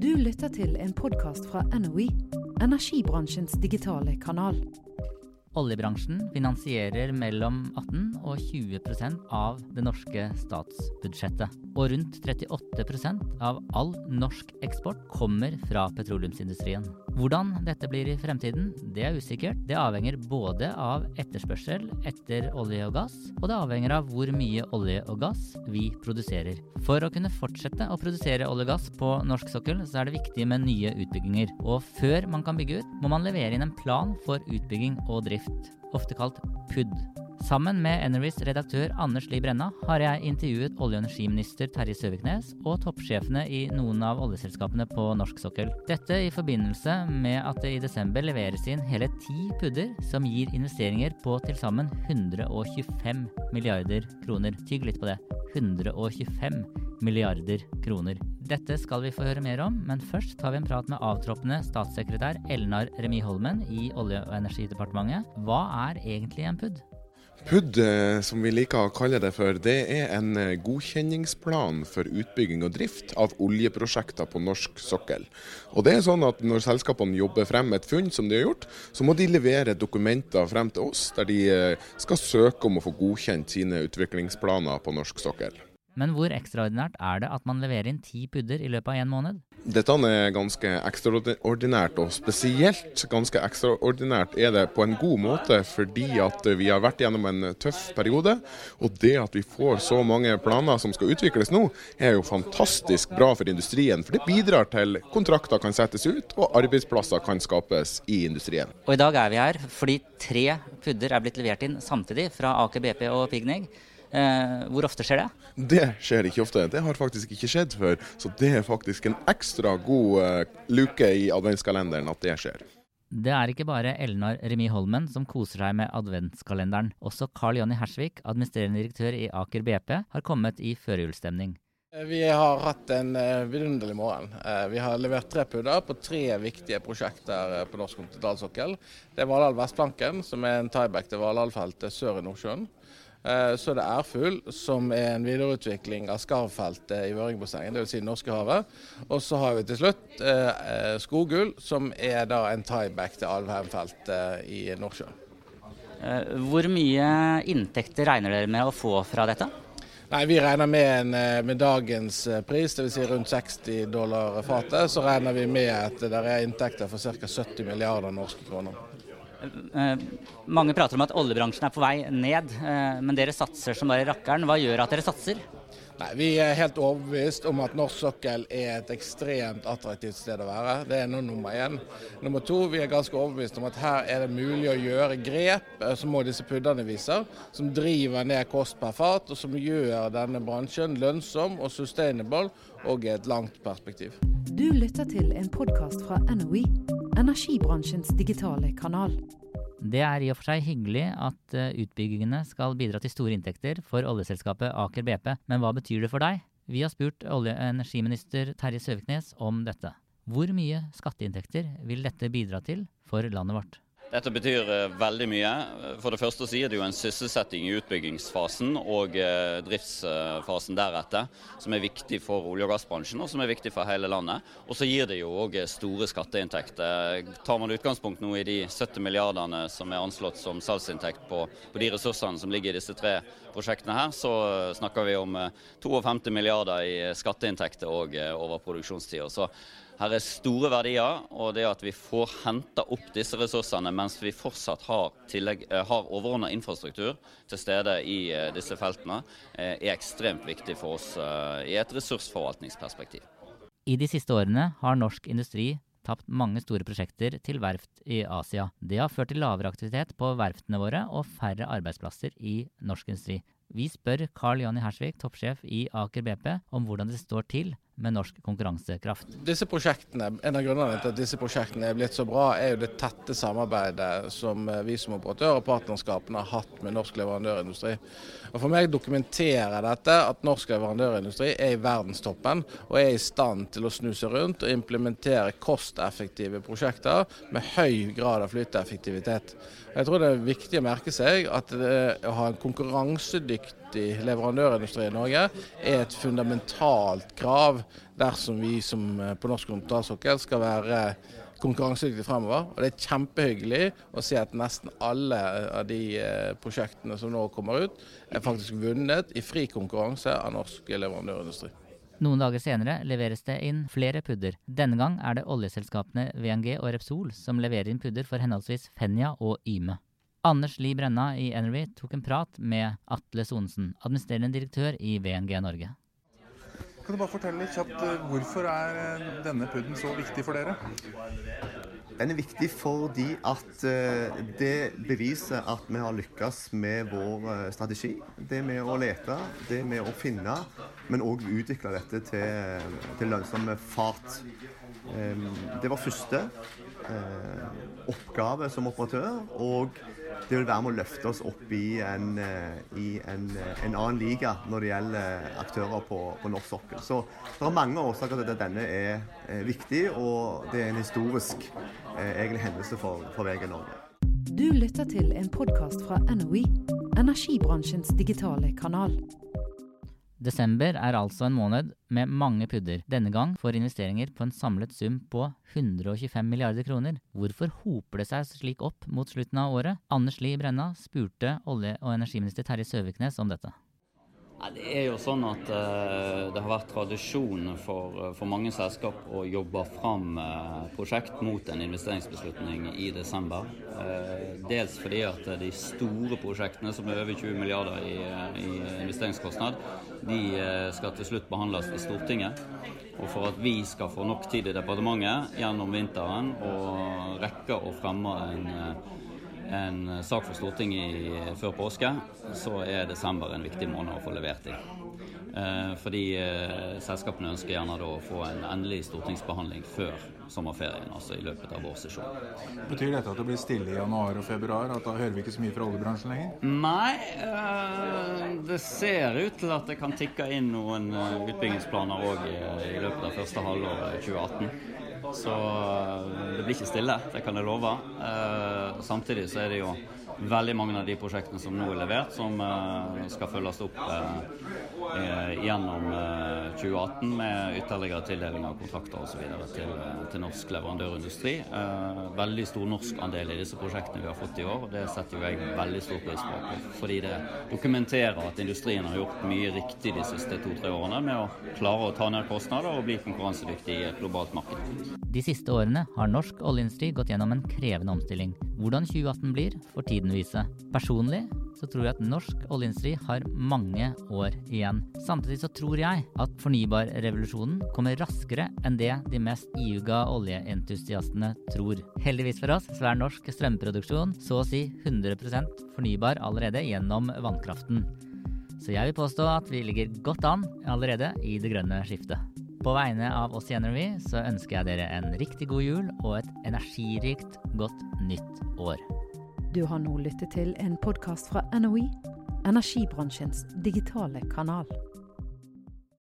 Du lytter til en podkast fra NOE, energibransjens digitale kanal. Oljebransjen finansierer mellom 18 og 20% av det norske statsbudsjettet. Og rundt 38% av all norsk eksport kommer fra petroleumsindustrien. Hvordan dette blir i fremtiden, det er usikkert. Det avhenger både av etterspørsel etter olje og gass, og det avhenger av hvor mye olje og gass vi produserer. For å kunne fortsette å produsere olje og gass på norsk sokkel, så er det viktig med nye utbygginger. Og før man kan bygge ut, må man levere inn en plan for utbygging og drift, ofte kalt PUD. Sammen med Enerys redaktør Anders Li Brenna har jeg intervjuet olje- og energiminister Terje Søviknes og toppsjefene i noen av oljeselskapene på norsk sokkel. Dette i forbindelse med at det i desember leveres inn hele ti pudder som gir investeringer på til sammen 125 milliarder kroner. Tygg litt på det. 125 milliarder kroner. Dette skal vi få høre mer om, men først tar vi en prat med avtroppende statssekretær Elnar Remi Holmen i Olje- og energidepartementet. Hva er egentlig en PUD? PUD, eh, som vi liker å kalle det for, det er en eh, godkjenningsplan for utbygging og drift av oljeprosjekter på norsk sokkel. Og det er sånn at Når selskapene jobber frem et funn, som de har gjort, så må de levere dokumenter frem til oss, der de eh, skal søke om å få godkjent sine utviklingsplaner på norsk sokkel. Men hvor ekstraordinært er det at man leverer inn ti pudder i løpet av én måned? Dette er ganske ekstraordinært, og spesielt ganske ekstraordinært er det på en god måte fordi at vi har vært gjennom en tøff periode. Og det at vi får så mange planer som skal utvikles nå, er jo fantastisk bra for industrien. For det bidrar til kontrakter kan settes ut, og arbeidsplasser kan skapes i industrien. Og i dag er vi her fordi tre pudder er blitt levert inn samtidig fra Aker BP og Pignig. Eh, hvor ofte skjer det? Det skjer ikke ofte. Det har faktisk ikke skjedd før. Så det er faktisk en ekstra god eh, luke i adventskalenderen at det skjer. Det er ikke bare Elnar Remi Holmen som koser seg med adventskalenderen. Også Carl Jonny Hersvik, administrerende direktør i Aker BP, har kommet i førjulsstemning. Vi har hatt en uh, vidunderlig morgen. Uh, vi har levert tre pudder på tre viktige prosjekter på norsk kontinentalsokkel. Det er Valhall Vestplanken, som er en tieback til Valhallfeltet sør i Nordsjøen. Så det er Ærfugl, som er en videreutvikling av Skarvfeltet i Vøringbassenget, dvs. Si Norskehavet. Og så har vi til slutt eh, skogull, som er da en tieback til Alvheimfeltet i Nordsjøen. Hvor mye inntekter regner dere med å få fra dette? Nei, Vi regner med, en, med dagens pris, dvs. Si rundt 60 dollar fatet. Så regner vi med at det er inntekter for ca. 70 milliarder norske kroner. Mange prater om at oljebransjen er på vei ned, men dere satser som bare rakkeren. Hva gjør at dere satser? Nei, Vi er helt overbevist om at norsk sokkel er et ekstremt attraktivt sted å være. Det er nå nummer én. Nummer to, vi er ganske overbevist om at her er det mulig å gjøre grep, som må disse puddene viser, som driver ned kost per fat, og som gjør denne bransjen lønnsom og sustainable og i et langt perspektiv. Du lytter til en podkast fra NOE, energibransjens digitale kanal. Det er i og for seg hyggelig at utbyggingene skal bidra til store inntekter for oljeselskapet Aker BP, men hva betyr det for deg? Vi har spurt olje- og energiminister Terje Søviknes om dette. Hvor mye skatteinntekter vil dette bidra til for landet vårt? Dette betyr veldig mye. For det første så gir det jo en sysselsetting i utbyggingsfasen og driftsfasen deretter, som er viktig for olje- og gassbransjen og som er viktig for hele landet. Og så gir det jo òg store skatteinntekter. Tar man utgangspunkt nå i de 70 milliardene som er anslått som salgsinntekt på, på de ressursene som ligger i disse tre prosjektene her, så snakker vi om 52 milliarder i skatteinntekter òg over produksjonstida. Her er store verdier, og det at vi får henta opp disse ressursene mens vi fortsatt har, tillegg, har overordna infrastruktur til stede i disse feltene, er ekstremt viktig for oss i et ressursforvaltningsperspektiv. I de siste årene har norsk industri tapt mange store prosjekter til verft i Asia. Det har ført til lavere aktivitet på verftene våre og færre arbeidsplasser i norsk industri. Vi spør Carl Jonny Hersvik, toppsjef i Aker BP, om hvordan det står til med norsk konkurransekraft. Disse prosjektene, En av grunnene til at disse prosjektene er blitt så bra, er jo det tette samarbeidet som vi som operatør og partnerskapene har hatt med norsk leverandørindustri. Og For meg dokumenterer dette at norsk leverandørindustri er i verdenstoppen og er i stand til å snu seg rundt og implementere kosteffektive prosjekter med høy grad av flyteffektivitet. Jeg tror det er viktig å merke seg at det, å ha en konkurransedyktig ut i leverandørindustrien i Norge, er et fundamentalt krav dersom vi som eh, på norsk kontinentalsokkel skal være konkurransedyktige fremover. Og Det er kjempehyggelig å se at nesten alle av de eh, prosjektene som nå kommer ut, er faktisk vunnet i fri konkurranse av norsk leverandørindustri. Noen dager senere leveres det inn flere pudder. Denne gang er det oljeselskapene VNG og Repsol som leverer inn pudder for henholdsvis Fenja og Yme. Anders Li Brenna i Energy tok en prat med Atle Sonesen, administrerende direktør i VNG Norge. Kan du bare fortelle litt kjapt eh, Hvorfor er denne denne pudden så viktig for dere? Den er viktig fordi at eh, det beviser at vi har lykkes med vår eh, strategi. Det med å lete, det med å finne, men òg utvikle dette til, til lønnsomme fat. Ehm, det var første eh, oppgave som operatør. og det vil være med å løfte oss opp i en, i en, en annen liga når det gjelder aktører på, på norsk sokkel. Så det er mange årsaker til at denne er viktig, og det er en historisk Eh, egentlig hendelse for, for VG Norge. Du lytter til en podkast fra NOE, energibransjens digitale kanal. Desember er altså en måned med mange pudder, denne gang for investeringer på en samlet sum på 125 milliarder kroner. Hvorfor hoper det seg slik opp mot slutten av året? Anders Lie Brenna spurte olje- og energiminister Terje Søviknes om dette. Det er jo sånn at uh, det har vært tradisjon for, eh, for, mange selskap å jobbe fram uh, prosjekt mot en investeringsbeslutning i desember. Dels fordi at de store prosjektene, som er over 20 milliarder i, i investeringskostnad, de skal til slutt behandles i Stortinget. Og for at vi skal få nok tid i departementet gjennom vinteren og rekke å fremme en en eh, sak for Stortinget før påske, så er desember en viktig måned å få levert i. Eh, fordi eh, selskapene ønsker gjerne da å få en endelig stortingsbehandling før sommerferien, altså i løpet av vårsesjonen. Betyr dette at det blir stille i januar og februar, at da hører vi ikke så mye fra oljebransjen lenger? Nei, det ser ut til at det kan tikke inn noen utbyggingsplaner òg i løpet av første halvår 2018. Så eh, det blir ikke stille, det kan jeg love. Og samtidig så er det jo veldig mange av de prosjektene som nå er levert, som eh, skal følges opp gjennom 2018 med ytterligere tildeling av kontrakter osv. Til, til norsk leverandørindustri. Veldig stor norsk andel i disse prosjektene vi har fått i år. og Det setter jo jeg veldig stor pris på, fordi det dokumenterer at industrien har gjort mye riktig de siste to-tre årene med å klare å ta ned kostnader og bli konkurransedyktig i et globalt marked. De siste årene har norsk oljeindustri gått gjennom en krevende omstilling. Hvordan 2018 blir, for tiden vise. Personlig så tror jeg at norsk oljeindustri har mange år igjen. Samtidig så tror jeg at fornybarrevolusjonen kommer raskere enn det de mest iuga oljeentusiastene tror. Heldigvis for oss så er norsk strømproduksjon så å si 100% fornybar allerede gjennom vannkraften. Så jeg vil påstå at vi ligger godt an allerede i det grønne skiftet. På vegne av oss i Energy så ønsker jeg dere en riktig god jul og et energirikt godt nytt år. Du har nå lyttet til en podkast fra NOE, energibransjens digitale kanal.